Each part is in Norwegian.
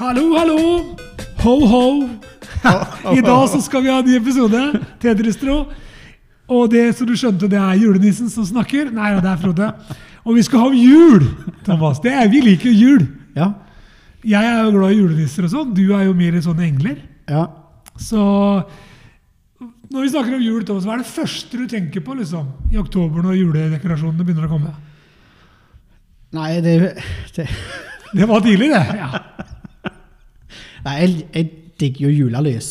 Hallo, hallo! Ho, ho! I dag så skal vi ha en ny episode. Tedristro. Og det som du skjønte, det er julenissen som snakker. Nei, det er Frode. Og vi skal ha om jul, Thomas. Det er, vi liker jul. Ja. Jeg er jo glad i julenisser og sånn. Du er jo mer i sånne engler. ja. Så når vi snakker om jul, Thomas, hva er det første du tenker på liksom, i oktober når juledekorasjonene begynner å komme? Nei, det, det Det var tidlig, det. Ja. Nei, jeg, jeg digger jo julelys.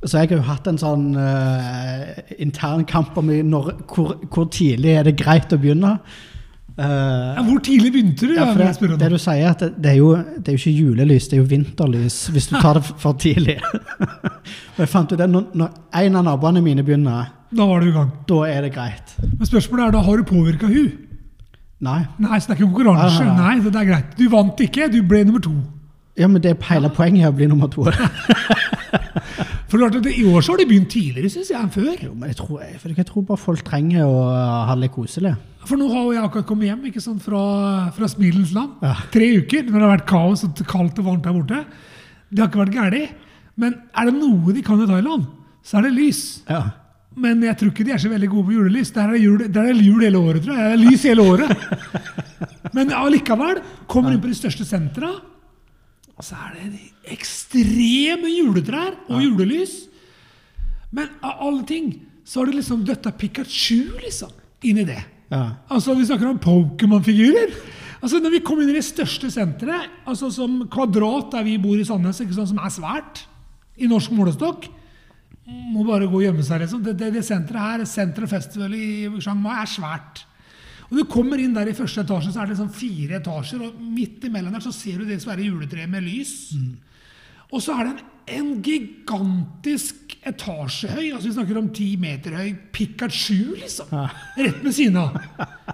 Så jeg har jo hatt en sånn uh, intern kamp om når, hvor, hvor tidlig er det greit å begynne. Uh, Ja, hvor tidlig begynte du? ja, for det, det du sier, at det, det, er jo, det er jo ikke julelys, det er jo vinterlys hvis du tar det for tidlig. Og jeg fant ut det, når, når en av naboene mine begynner, Da var du i gang. da er det greit. Men spørsmålet er da, har du påvirka hun? Nei. Nei, så det er ikke konkurranse. Nei, nei, Nei, nei, det er greit. Du vant ikke, du ble nummer to. Ja, men det er hele poenget er å bli nummer to. For I år så har de begynt tidligere, syns jeg, enn før. Jo, men jeg tror, jeg, tror bare folk trenger å ha det koselig. For nå har jeg akkurat kommet hjem ikke sant, fra, fra Smilens land. Ja. Tre uker når det har vært kaos og kaldt og varmt der borte. Det har ikke vært galt. Men er det noe de kan i Thailand, så er det lys. Ja. Men jeg tror ikke de er så veldig gode på julelys. Der er det jul, er det jul hele året, tror jeg. Det er lys hele året. Men allikevel, kommer inn på de største sentra, og så er det de ekstreme juletrær og julelys. Men av alle ting så har de liksom døtta Pikachu liksom, inn i det. Ja. Altså, Vi snakker om Pokémon-figurer. Altså, Når vi kommer inn i det største senteret, altså som Kvadrat, der vi bor i Sandnes, ikke sant, som er svært i norsk målestokk Må bare gå og gjemme seg. liksom. Det, det, det senteret her, Senter Festival i Chiang Mai, er svært. Og Du kommer inn der i første etasje, så er det liksom fire etasjer, og midt imellom der så ser du det svære juletreet med lys. Og så er det en, en gigantisk etasjehøy, altså vi snakker om ti meter høy, Pikachu, liksom. Rett ved siden av.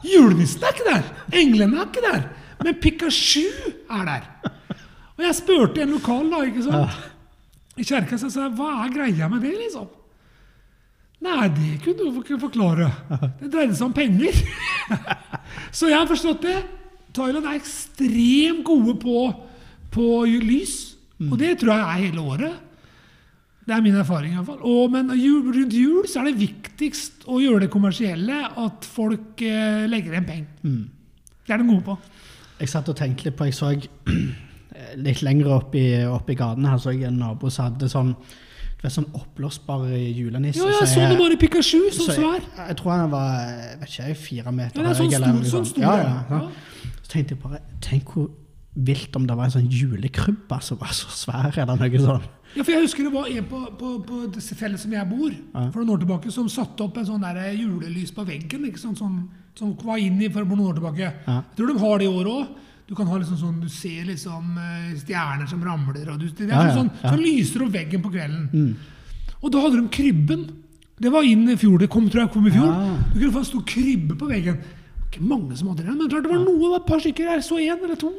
Julenissen er ikke der! Englene er ikke der! Men Pikachu er der. Og jeg spurte en lokal da, ikke sant? i kjerka, så sa jeg, hva er greia med det, liksom? Nei, det kunne du ikke forklare. Det dreide seg om penger. så jeg har forstått det. Thailand er ekstremt gode på, på lys. Og det tror jeg er hele året. Det er min erfaring. i hvert fall. Og, men jul, rundt jul så er det viktigst å gjøre det kommersielle at folk eh, legger igjen penger. Det er de gode på. Jeg satt og tenkte litt på Jeg så litt lenger opp i, opp i gaten her så jeg en nabo som hadde sånn vet, sånn oppblåsbar julenisse. Ja, jeg så så det bare Pikachu, sånn så jeg, svær. jeg tror han var jeg vet ikke, fire meter Ja, er sånn eller stor- sånn stor, Ja, ja. ja, ja. Så tenkte jeg bare Tenk hvor vilt om det var en sånn julekrybbe som var så svær, eller noe sånt. Ja, for Jeg husker det var en på, på, på disse fjellet som jeg bor, for noen år tilbake, som satte opp en sånn der julelys på veggen. ikke sant, sånn, Som var inn i for noen år tilbake. Ja. Jeg tror de har det i år òg. Du kan ha liksom sånn, du ser liksom eh, stjerner som ramler. og du, Det er Ja, ja, sånn, ja. sånn lyser opp veggen på kvelden. Og da hadde de krybben. Det var inn i fjor. Det kom, tror jeg kom i fjor. Ja. Du kunne få en stor krybbe på veggen. Ikke mange som hadde det, men klart det var noe, det var et par stykker. Jeg så én eller to.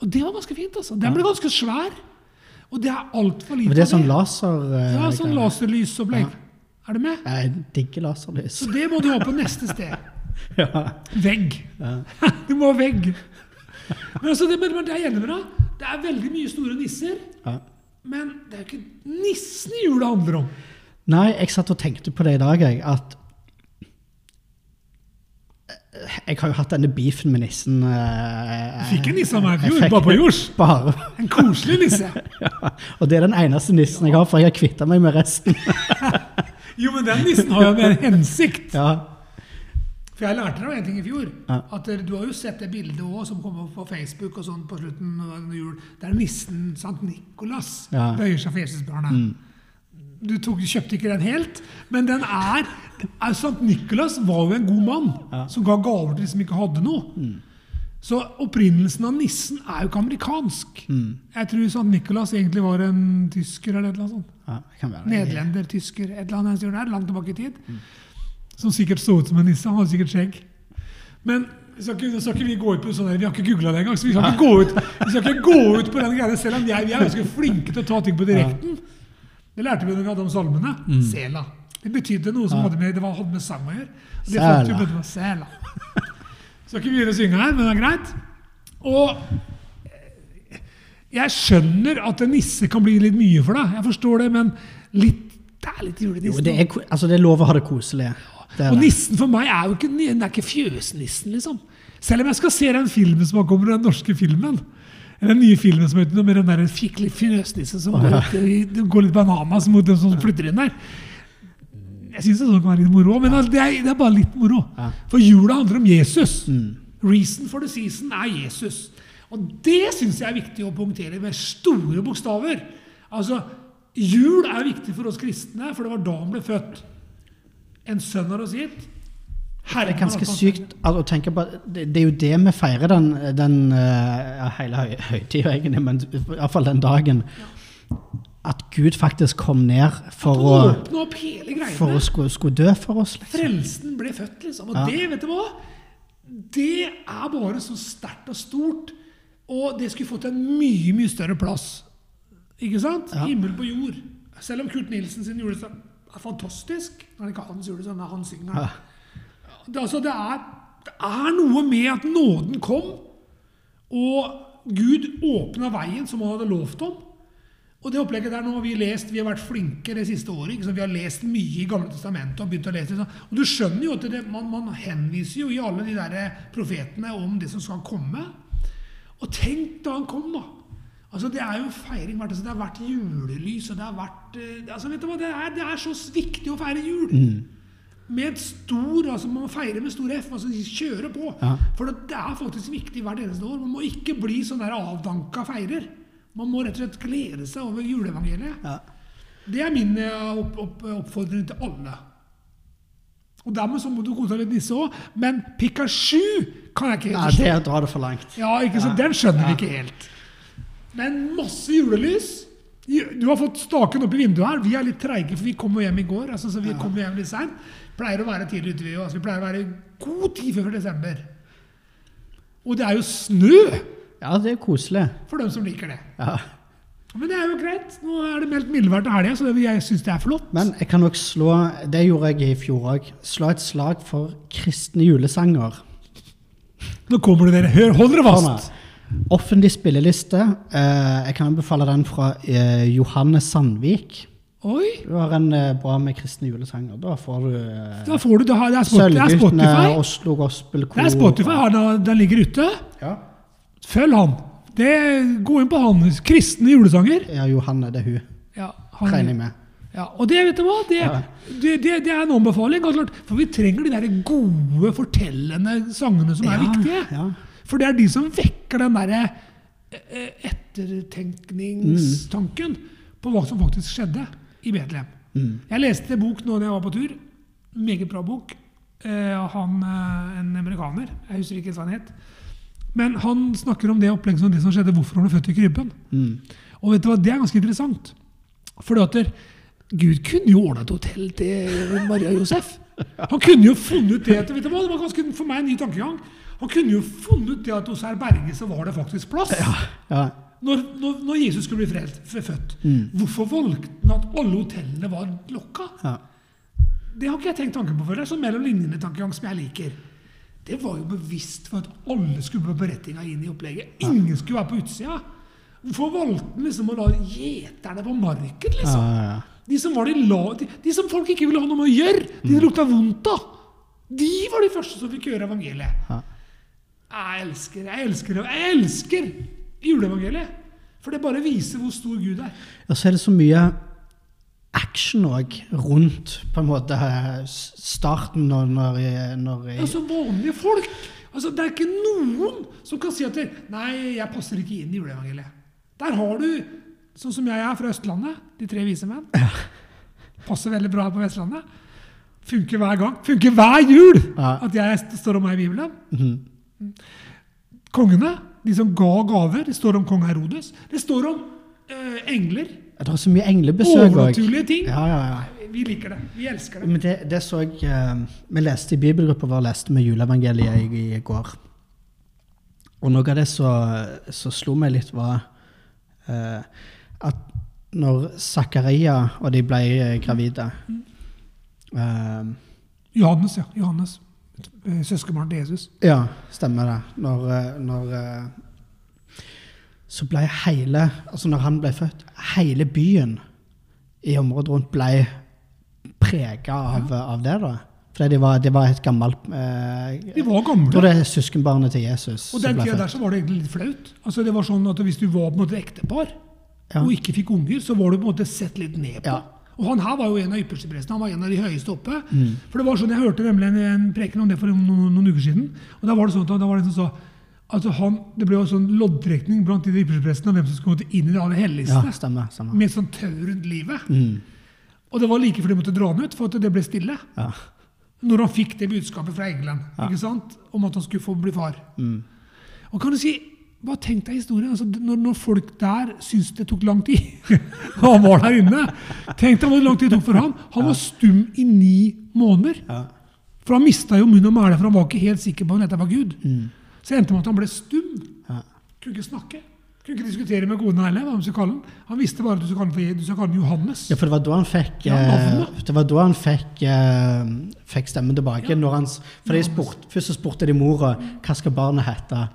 Og det var ganske fint. altså. Den ble ganske svær. Og det er altfor lite Men det er sånn laser... Uh, Ja, sånn laserlysopplegg. Er du med? Jeg digger laserlys. Så det må du ha på neste sted. ja. Vegg. Du må ha vegg. Men altså, det, men det er jeg enig med deg. Det er veldig mye store nisser. Ja. Men det er jo ikke nissen i jula handler om. Nei, jeg satt og tenkte på det i dag, jeg, at Jeg har jo hatt denne beefen med nissen eh, Fikk en nisse av meg i fjor, bare på jords. Bare. En koselig nisse. Ja, og det er den eneste nissen jeg har, for jeg har kvitta meg med resten. Jo, men den nissen har jo med en hensikt. Ja, For jeg lærte deg en ting i fjor. Ja. At eh, Du har jo sett det bildet også, som kom opp på Facebook og sånn på slutten av jul. Der nissen Sankt Nikolas Ja. bøyer seg for Jesusbarnet. Du tok, kjøpte ikke den helt, men den er, er Sankt Nikolas var jo en god mann som ga gaver til de som ikke hadde noe. Så opprinnelsen av nissen er jo ikke amerikansk. Jeg tror Sankt Nikolas egentlig var en tysker eller et eller annet sånt. ja. Nederlender, tysker, et eller annet der, langt tilbake i tid. Som sikkert så ut som en nisse. Han hadde sikkert skjegg. Men vi skal ikke, skal ikke vi gå ut på sånn der, vi har ikke googla det engang. Så vi skal ikke gå ut, vi skal ikke gå ut på den greia, selv om jeg, vi er ganske flinke til å ta ting på direkten. Det lærte vi når vi hadde om salmene. Sela. Det betydde noe som hadde med, det var, hadde med sang å gjøre. Og det Sela. fant vi ut var sela. Skal ikke begynne å synge her, men det er greit. Og Jeg skjønner at en nisse kan bli litt mye for deg, jeg forstår det, men litt, det er litt Jo, julenissen. det er, altså, det er lov å ha det koselig. Og nissen for meg er jo ikke, den er ikke fjøsnissen, liksom. Selv om jeg skal se den filmen som har kommet, den norske filmen. Eller den nye filmen som heter noe med den der skikkelig fjøsnissen som går, litt, går litt bananas mot den som flytter inn der. Jeg syns det sånn kan være litt moro, men det er, det er bare litt moro. For jula handler om Jesus. Mm. Reason for the season er Jesus. Og det syns jeg er viktig å punktere med store bokstaver. Altså, Jul er viktig for oss kristne, for det var da han ble født. En sønn har oss gitt. Det er ganske sykt altså, å tenke på det, det er jo det vi feirer den, den uh, hele høy, høytida, egentlig, men iallfall den dagen. At Gud faktisk kom ned for å, Åpne opp hele greiene. for å skulle, skulle dø for oss. Liksom. Frelsen ble født, liksom. Og Ja. det, vet du hva? Det er bare så sterkt og stort. Og det skulle fått en mye, mye større plass. Ikke sant? Ja. Himmel på jord. Selv om Kurt Nilsen sin julesang er fantastisk. Når det ikke er hans julesang, det er han synger. Ja. Det, altså, det, er, det er noe med at nåden kom, og Gud åpna veien som han hadde lovt om. Og det opplegget der nå har vi lest, vi har vært flinke det siste året. Ikke? Så Vi har lest mye i Gamle testamentet. Og begynt å lese det. sånn. Og du skjønner jo at det, man, man henviser jo i alle de der profetene om det som skal komme. Og tenk da han kom, da. Altså Det er jo feiring altså, Det har vært julelys, og det har vært eh, altså vet du hva, det er, det er så viktig å feire jul. Med et stor, altså Man må feire med stor F. altså Kjøre på. Ja. For det, er faktisk viktig hvert eneste år. Man må ikke bli sånn der avdanka feirer. Man må rett og slett glede seg over juleevangeliet. Ja. Det er min eh, opp, opp, oppfordring til alle. Og dermed så må du godta litt nisse òg, men Pikachu kan jeg ikke helt forstå. det drar det for langt. Ja, ikke sant? Den skjønner vi ikke helt. Men masse julelys. Du har fått staken opp i vinduet her. Vi er litt treige, for vi kom jo hjem i går. Altså, så vi kom jo hjem litt sent. Pleier å være tidlig ute. vi òg. Altså, vi pleier å være god tid før desember. Og det er jo snø Ja, det er koselig. for dem som liker det. Ja. Men det er jo greit. Nå er det meldt mildvær til helga, så det- jeg syns det er flott. Men jeg kan nok slå Det gjorde jeg i fjor òg. Slå et slag for kristne julesanger. Nå kommer det dere. Hør, hold dere Sånn, fast! Offentlig spilleliste. Eh, jeg kan anbefale den fra eh, Johanne Sandvik. Oi! Du har en eh, bra med kristne julesanger. Da får du Da får du det. er, er Sølvguttene, Spotify. Oslo Gospel Kor. Det er Spotify. Han, den ligger ute. Ja. Følg han. Det, gå inn på hans kristne julesanger. ja, Johanne, det er hun. Ja, han, Regner jeg med. ja, og det vet du hva? Det, Ja. det, det, det er en anbefaling. For vi trenger de der gode, fortellende sangene som er Ja, viktige. For det er de som vekker den derre eh, ettertenkningstanken på hva som faktisk skjedde i Betlehem. Mm. Jeg leste en bok nå da jeg var på tur. Meget bra bok. Eh, han, eh, en amerikaner. Jeg husker ikke hva han het. Men han snakker om det opplegget som det som skjedde, hvorfor han ble født i krybben. Mm. Og vet du hva, det er ganske interessant. For at Gud kunne jo ordna et hotell til Maria og Josef. Han kunne jo funnet ut det etter, vet du hva, Det var ganske for meg en ny tankegang. Han kunne jo funnet ut det at hos herr Berge så var det faktisk plass. Ja. Når, når, når Jesus skulle bli frelt, født. Mm. Hvorfor valgte han at alle hotellene var lokka? ja. Det har ikke jeg tenkt tanken på før. Det er sånn mellom linjene-tankegang som jeg liker. Det var jo bevisst for at alle skulle på berettinga inn i opplegget. Ingen skulle være på utsida. Hvorfor valgte han liksom å la gjeterne på marken, Ja, liksom? De som, var de, la, de, de som folk ikke ville ha noe med å gjøre, de det lukta vondt av, de var de første som fikk høre evangeliet. Ja. Jeg elsker, jeg elsker, jeg elsker juleevangeliet. For det bare viser hvor stor Gud er. Og så er det så mye action òg rundt på en måte starten når, når, når Altså vanlige folk. Altså, det er ikke noen som kan si at det, Nei, jeg passer ikke inn i juleevangeliet. Der har du, sånn som jeg er fra Østlandet, de tre vise menn. Passer veldig bra her på Vestlandet. Funker hver gang. Funker hver jul Ja. at jeg står om meg i Bibelen. Mhm. Kongene, de som ga gaver, det står om kong Herodes. Det står om uh, engler. Det er så mye englebesøk. Overnaturlige ting. Ja, ja, ja. Vi liker det. Vi elsker det. Men det, det så jeg uh, Vi leste i bibelgruppa vår leste med juleevangeliet i, i går. Og noe av det som slo meg litt, var eh, at når Zakaria og de ble eh, gravide eh, Johannes, ja. Johannes. Eh, Søskenbarn til Jesus. Ja, stemmer det. Når, når så ble hele Altså når han ble født, hele byen i området rundt ble prega av, av det. da. Fordi det var, det var et gammelt eh, De var gamle. det er søskenbarnet til Jesus. Og den tida der så var det egentlig litt flaut. Altså det var sånn at Hvis du var på en måte ektepar Ja. og ikke fikk unger, så var du på en måte sett litt ned på. Ja. Og han her var jo en av yppersteprestene. Han var en av de høyeste oppe. Mm. For det var sånn, Jeg hørte nemlig en, en preken om det for noen, noen uker siden. og Da var det sånn at da var det som sa altså han, Det ble jo sånn loddtrekning blant de yppersteprestene om hvem som skulle gå inn i det aller helligste. Ja, stemmer. stemmer. Med sånn tau rundt livet. Mm. Og det var like før de måtte dra han ut, for at det ble stille. Ja. Når han fikk det budskapet fra England ikke sant? om at han skulle få bli far. Mm. Og kan du si, Hva tenk deg historien? Altså, når, når folk der syntes det tok lang tid Han var der inne. Tenk deg hvor lang tid det tok for han. Han var stum i ni måneder. For han mista jo munn og mæle, for han var ikke helt sikker på om dette var Gud. Mm. Så endte det med at han ble stum. Kunne ikke snakke. Kunne ikke diskutere med kona heller. hva man skulle kalle han. Han visste bare at du skulle kalle han, han Johannes. Ja, for det var da han fikk Ja, eh. Det var da han fikk, eh, fikk stemmen tilbake. Ja. Når han, for spurt, Først så spurte de mora hva skal barnet hete.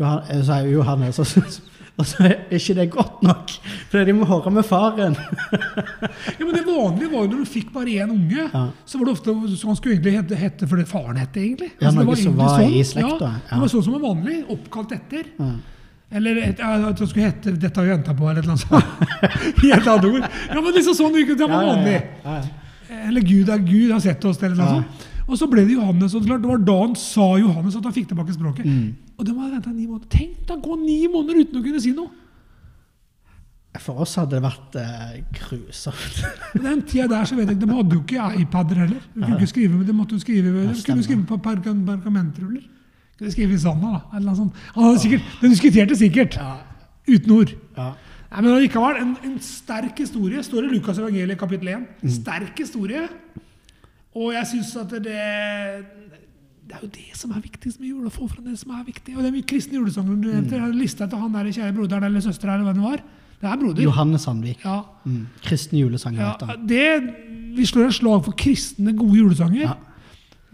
Johan, så sa jeg, Johannes. Og så, og så er ikke det godt nok, for de må høre med faren. Ja, men Det vanlige var jo når du fikk bare én unge, Ja. så var det ofte så han skulle egentlig hete, hete fordi faren het det, egentlig. Ja, det var som var var i slekta, Ja. Det var sånn som var vanlig. Oppkalt etter. Eller et, at det skulle hete 'Dette har vi venta på', eller et eller annet sånt. I et annet ord. Ja, men liksom sånn, det var vanlig. Eller 'Gud er Gud har sett oss', eller noe sånt. Og så ble det Johannes, og det var da han sa Johannes at han fikk tilbake språket. Mm. Og det var venta ni måneder. Tenk da, gå ni måneder uten å kunne si noe! For oss hadde det vært eh, grusomt. Den tida der så vet jeg De hadde jo ikke iPader heller. De kunne ikke skrive, de måtte jo skrive, de kunne skrive på perga- pergamentruller. Kunne skrive i sanda, da. Eller sånt. Han hadde sikkert, De diskuterte sikkert, Ja. uten ord. Ja. Nei, men allikevel, en, en sterk historie. Står i Lukas evangeliet kapittel 1. Mm. Sterk historie. Og jeg syns at det Det er jo det som er viktigst med jul. Å få fram det som er viktig. Og mye kristne julesanger du nevnte. mm. lista til han der kjære broderen eller søstera eller hva det var. Det er broder. Johannes Sandvik. Ja, Mm. Kristen julesanger. ja, det, vi slår et slag for kristne, gode julesanger. Ja.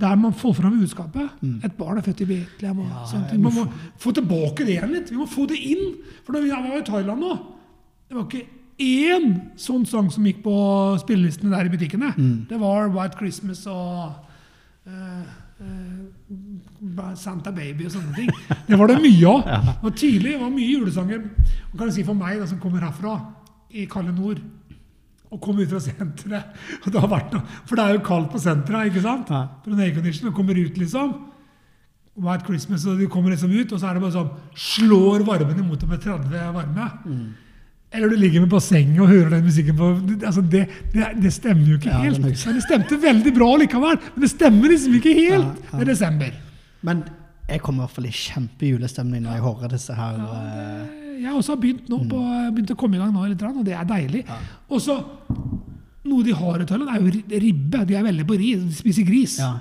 Der man får fram budskapet. Et barn er født i Betlehem. Ja, må Man må få tilbake det igjen litt. Vi må få det inn. For da vi var i Thailand nå, det var ikke én sånn sang som gikk på spillelistene der i butikkene. Mm. Det var White Christmas og uh, uh, Santa Baby og sånne ting. Det var det mye av. Og tidlig var mye julesanger. Og kan jeg si for meg, da, som kommer herfra, i kalde nord og kom ut fra senteret. Og det har vært noe, For det er jo kaldt på senteret, ikke sant? Ja. For en aircondition og kommer ut, liksom. White Christmas, og de kommer liksom ut, og så er det bare sånn Slår varmen imot dem med 30 varme. Mm. Eller du ligger med på sengen og hører den musikken på altså det, det, det stemmer jo ikke Ja, helt. Men det stemte veldig bra likevel. Men det stemmer liksom ikke helt. Ja, ja. Det er desember. Men jeg kommer i hvert fall i kjempejulestemning når jeg hører disse her. eh, Jeg også har begynt nå på, begynt å komme i gang nå litt, og det er deilig. Ja. Og så Noe de har i Thailand, er jo ribbe. De er veldig på ris. De spiser gris. ja.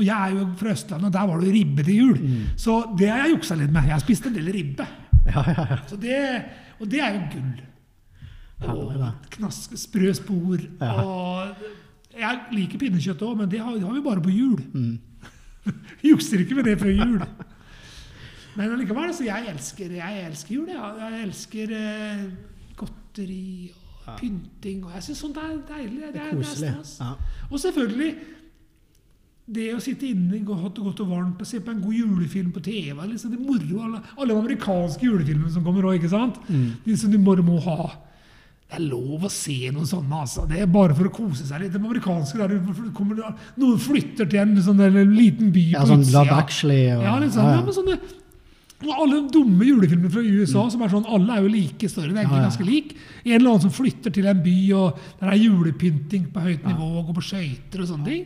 Og jeg er jo fra Østlandet, og der var det jo ribbe til jul. Så det har jeg juksa litt med. Jeg har spist en del ribbe. Ja, ja, ja. Så det, og det er jo gull. Da. Knask, sprø spor. Og jeg liker pinnekjøtt òg, men det har, det har vi bare på jul. Mm. Jukser ikke med det før jul. Men allikevel, altså, jeg elsker, jeg elsker jul. Jeg, jeg elsker eh, godteri og pynting. Og jeg syns sånt er deilig. Det er, det er Koselig. stas. Ja. Og selvfølgelig det å sitte inne og ha det godt og varmt og se på en god julefilm på TV. Liksom, det er moro, alle, alle de amerikanske julefilmene som kommer òg? Mm. De som du bare må ha. Det er lov å se noen sånne. altså. Det er bare for å kose seg litt. De amerikanske der kommer, Noen flytter til en sånn der, liten by Ja, på sånn utsida. Actually og Ja, liksom, ja, men sånne alle de dumme julefilmene fra USA som er sånn, alle er jo like større, Det er egentlig Ja, ja. ganske lik. En eller annen som flytter til en by, og der er julepynting på høyt nivå, og går på skøyter og sånne ting.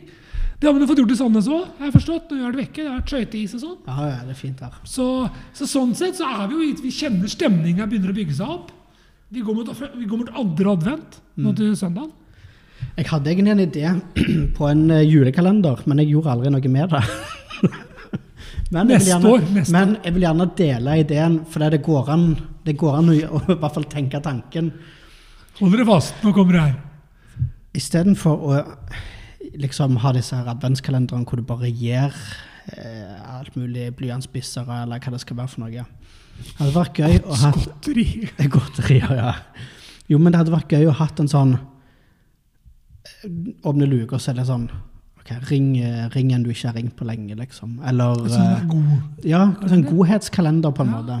Det har man jo fått gjort i Sandnes òg, har jeg forstått. Nå gjør det vekke. Det har vært skøyteis og sånn. Ja, ja, det er fint her. Så, så sånn sett så er vi jo Vi kjenner stemninga begynner å bygge seg opp. Vi går mot, vi går mot andre advent nå Mm. til søndagen. Jeg hadde egentlig en idé på en eh, julekalender, men jeg gjorde aldri noe med det. men, jeg vil Neste gjerne, år, neste men jeg vil gjerne dele ideen, for det går an, det går an å i hvert fall tenke tanken. Hold dere fast, nå kommer det her. Istedenfor å liksom ha disse her adventskalenderne hvor du bare gir eh, alt mulig blyantspissere eller hva det skal være for noe. Det hadde vært gøy å ha Godteri. Godterier, ja. Jo, men det hadde vært gøy å ha en sånn eh, Åpne luker, så er det sånn ok, ring, eh, ring en du ikke har ringt på lenge, liksom. Eller det eh, god. Ja, sånn godhetskalender, på en Ja. måte.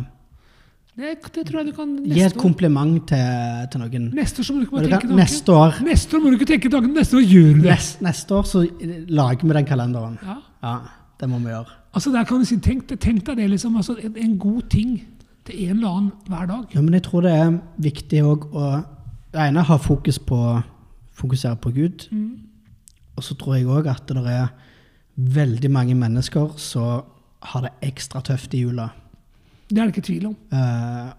Det, det tror jeg du kan Gi et kompliment til, til noen. Neste år så må du ikke bare du tenke kan, tanken. neste år Neste år må du ikke tenke tanken, neste år gjør du det. nest, neste år så lager vi den kalenderen. Ja. Ja, det må vi gjøre. Altså der kan du si, tenk, tenk deg det, liksom. Altså, en, en god ting til en eller annen hver dag. Ja, men jeg tror det er viktig òg å Det ene ha fokus på fokusere på Gud. Mm. Og så tror jeg òg at det er veldig mange mennesker som har det ekstra tøft i jula. Det er det ikke tvil om. Uh,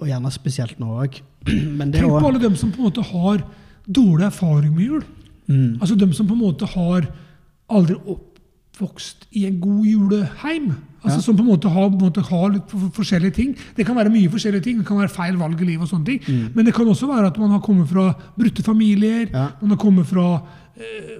og gjerne spesielt nå òg. Tenk på alle dem som på en måte har dårlig erfaring med jul. mm, Altså dem som på en måte har aldri oppvokst i en god juleheim. Altså Ja. Som på en måte har, på en måte har litt for- forskjellige ting. Det kan være mye forskjellige ting. Det kan være feil valg i livet og sånne ting. Mm. Men det kan også være at man har kommet fra brutte familier. Ja. Man har kommet fra eh,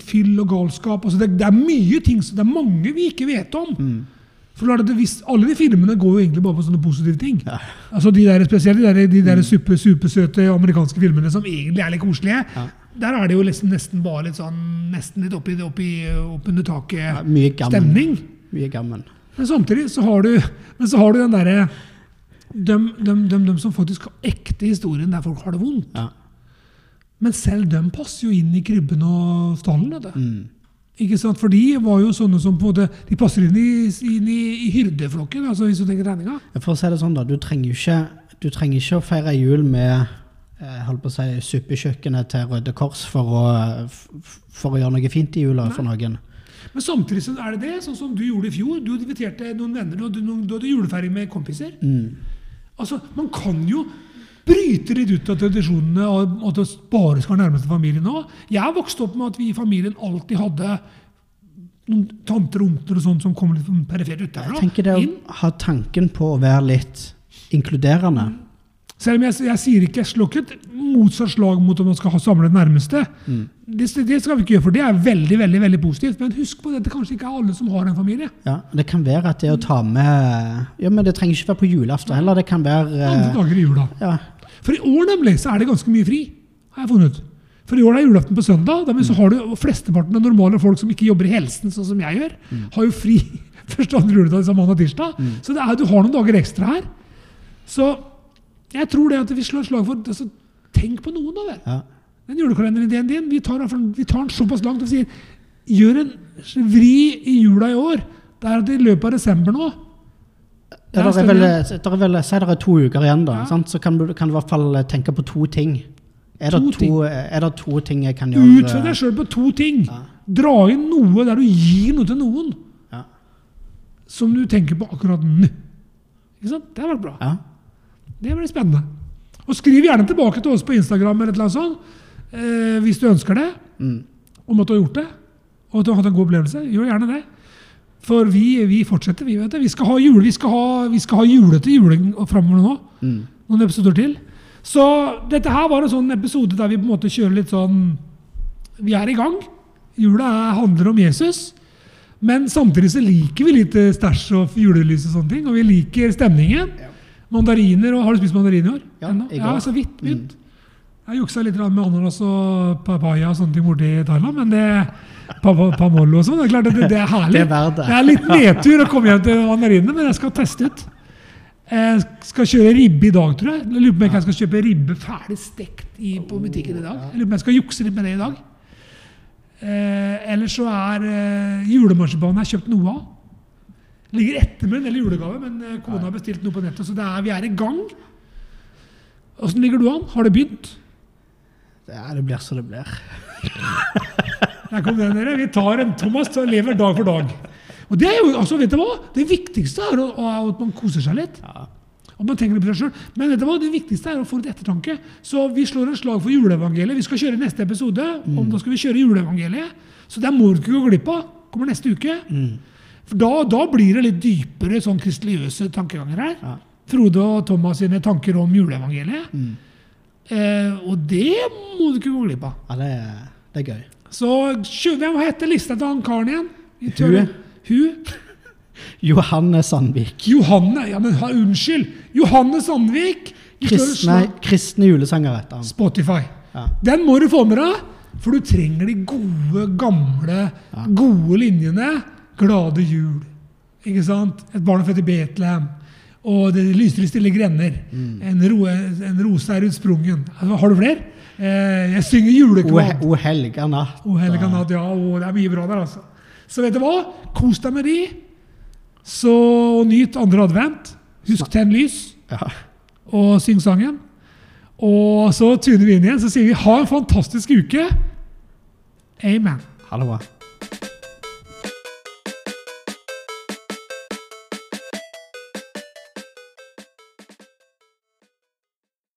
fyll og galskap. Altså det, det er mye ting, det er mange vi ikke vet om. mm, For hvis, Alle de filmene går jo egentlig bare på sånne positive ting. Ja. Altså de der, Spesielt de der, de der super, supersøte amerikanske filmene som egentlig er litt koselige. Ja. Der er det jo liksom nesten bare litt sånn Nesten litt oppi, oppi, oppunder taket ja, mye gammen. Men samtidig så har du, men så har du den derre dem, dem, dem som faktisk har ekte historien der folk har det vondt. Men selv dem passer jo inn i krybben og stallen. Mm, Ikke sant? For de var jo sånne som på måte, de passer inn i, inn i, i hyrdeflokken, altså hvis du tenker regninga. For å si det sånn, da. Du trenger jo ikke, du trenger ikke å feire jul med eh, holdt på å si, suppekjøkkenet til Røde Kors for å, for å gjøre noe fint i jula for noen. Men samtidig så er det det, sånn som du gjorde i fjor. Du inviterte noen venner, og du, du hadde julefeiring med kompiser. Mm. Altså, Man kan jo bryte litt ut av tradisjonene og at det bare skal være nærmeste familie nå. Jeg vokste vokst opp med at vi i familien alltid hadde noen tanter og onkler og sånt som kom litt perifert Jeg tenker det å ha tanken på å være litt inkluderende. Selv om jeg, jeg sier ikke, jeg slår ikke et motsatt slag mot om man skal ha samle det nærmeste. Mm. Det, det skal vi ikke gjøre, for det er veldig veldig, veldig positivt. Men husk på det, det kanskje ikke er alle som har en familie. Ja, Det kan være at det å ta med Ja, men det trenger ikke være på julaften heller. Det kan være Andre eh, dager i jula. ja, For i år nemlig så er det ganske mye fri, har jeg funnet. ut. For i år er julaften på søndag. Dermed så har du flesteparten av normale folk som ikke jobber i helsen, sånn som jeg gjør, har jo fri første andre juledag samme mandag og tirsdag. Så det er, du har noen dager ekstra her. Så jeg tror det at vi slår slag for altså, Tenk på noen, da det. ja. Den julekalenderen din, vi tar, vi tar den såpass langt og sier Gjør en vri i jula i år. Det er at i løpet av desember nå Ja, Der det er vel, det er vel, Si det er to uker igjen, da. Ja. Sant? Så kan du, kan du i hvert fall tenke på to ting. Er det To ting. er det to ting jeg kan gjøre? Utfør deg sjøl på to ting. Ja. Dra inn noe der du gir noe til noen Ja. som du tenker på akkurat nå. Ikke sant? Det har vært bra. Ja. Det blir spennende. Og skriv gjerne tilbake til oss på Instagram eller et eller annet sånt, eh, hvis du ønsker det, Mm. om at du har gjort det, og at du har hatt en god opplevelse. Gjør gjerne det. For vi, vi fortsetter, vi. vet det. Vi skal ha jule, vi skal ha, vi skal ha julete juling framover nå. Mm. Noen episoder til. Så dette her var en sånn episode der vi på en måte kjører litt sånn Vi er i gang. Jula er, handler om Jesus. Men samtidig så liker vi litt eh, stæsj og julelys og sånne ting. Og vi liker stemningen. Mandariner. og Har du spist mandariner i år? Ja, i går. ja så vidt. vidt. Jeg juksa litt med ananas og papaya og sånne ting borti Thailand, men det pa- pa- Pamollo og sånn, det er klart det, det er herlig. Det er verdt det. Det er litt nedtur å komme hjem til mandarinene, men jeg skal teste ut. Jeg skal kjøre ribbe i dag, tror jeg. Jeg lurer på om jeg skal kjøpe ribbe ferdig stekt i, på butikken i dag. Jeg lurer på om jeg skal jukse litt med det i dag. Eh, ellers så er eh, julemarsipanen jeg har kjøpt noe av. Ligger etter med en del julegave, men eh, kona har bestilt noe på nettet, så det er, vi er i gang. Åssen ligger du an? Har det begynt? Det, er, det blir så det blir. Der kom den, dere. Vi tar en Thomas og lever dag for dag. Og det er jo, altså, vet du hva? Det viktigste er at man koser seg litt. Ja. Og man tenker på seg selv. Men vet du hva? det viktigste er å få litt ettertanke. Så vi slår en slag for juleevangeliet. Vi skal kjøre neste episode. og Da skal vi kjøre juleevangeliet. Så det må du ikke gå glipp av. Kommer neste uke. Mm. Da, da blir det litt dypere sånn kristeligøse tankeganger her. Ja. Frode og Thomas sine tanker om juleevangeliet. Mm. Eh, og det må du ikke gå glipp av. ja, det er, det er gøy. Så hvem heter lista til han karen igjen? Hun. Hun? Johanne Sandvik. Johanne Ja, men ha, unnskyld! Johanne Sandvik! Kristne, kristne julesanger heter han. Spotify. Ja. Den må du få med deg, for du trenger de gode, gamle, gode linjene. Glade jul. Ikke sant? Et barn født i Betlehem. Og det lyser i stille grender. Mm. En, ro, en rose er utsprungen. Altså, Har du flere? Eh, jeg synger O, julekvad. o helga natt. O helga natt, ja. Og det er mye bra der, altså. Så vet du hva? Kos deg med de. Så nyt andre advent. Husk tenn lys Ja. og syng sangen. Og så tuner vi inn igjen, så sier vi ha en fantastisk uke. Amen. Ha det bra.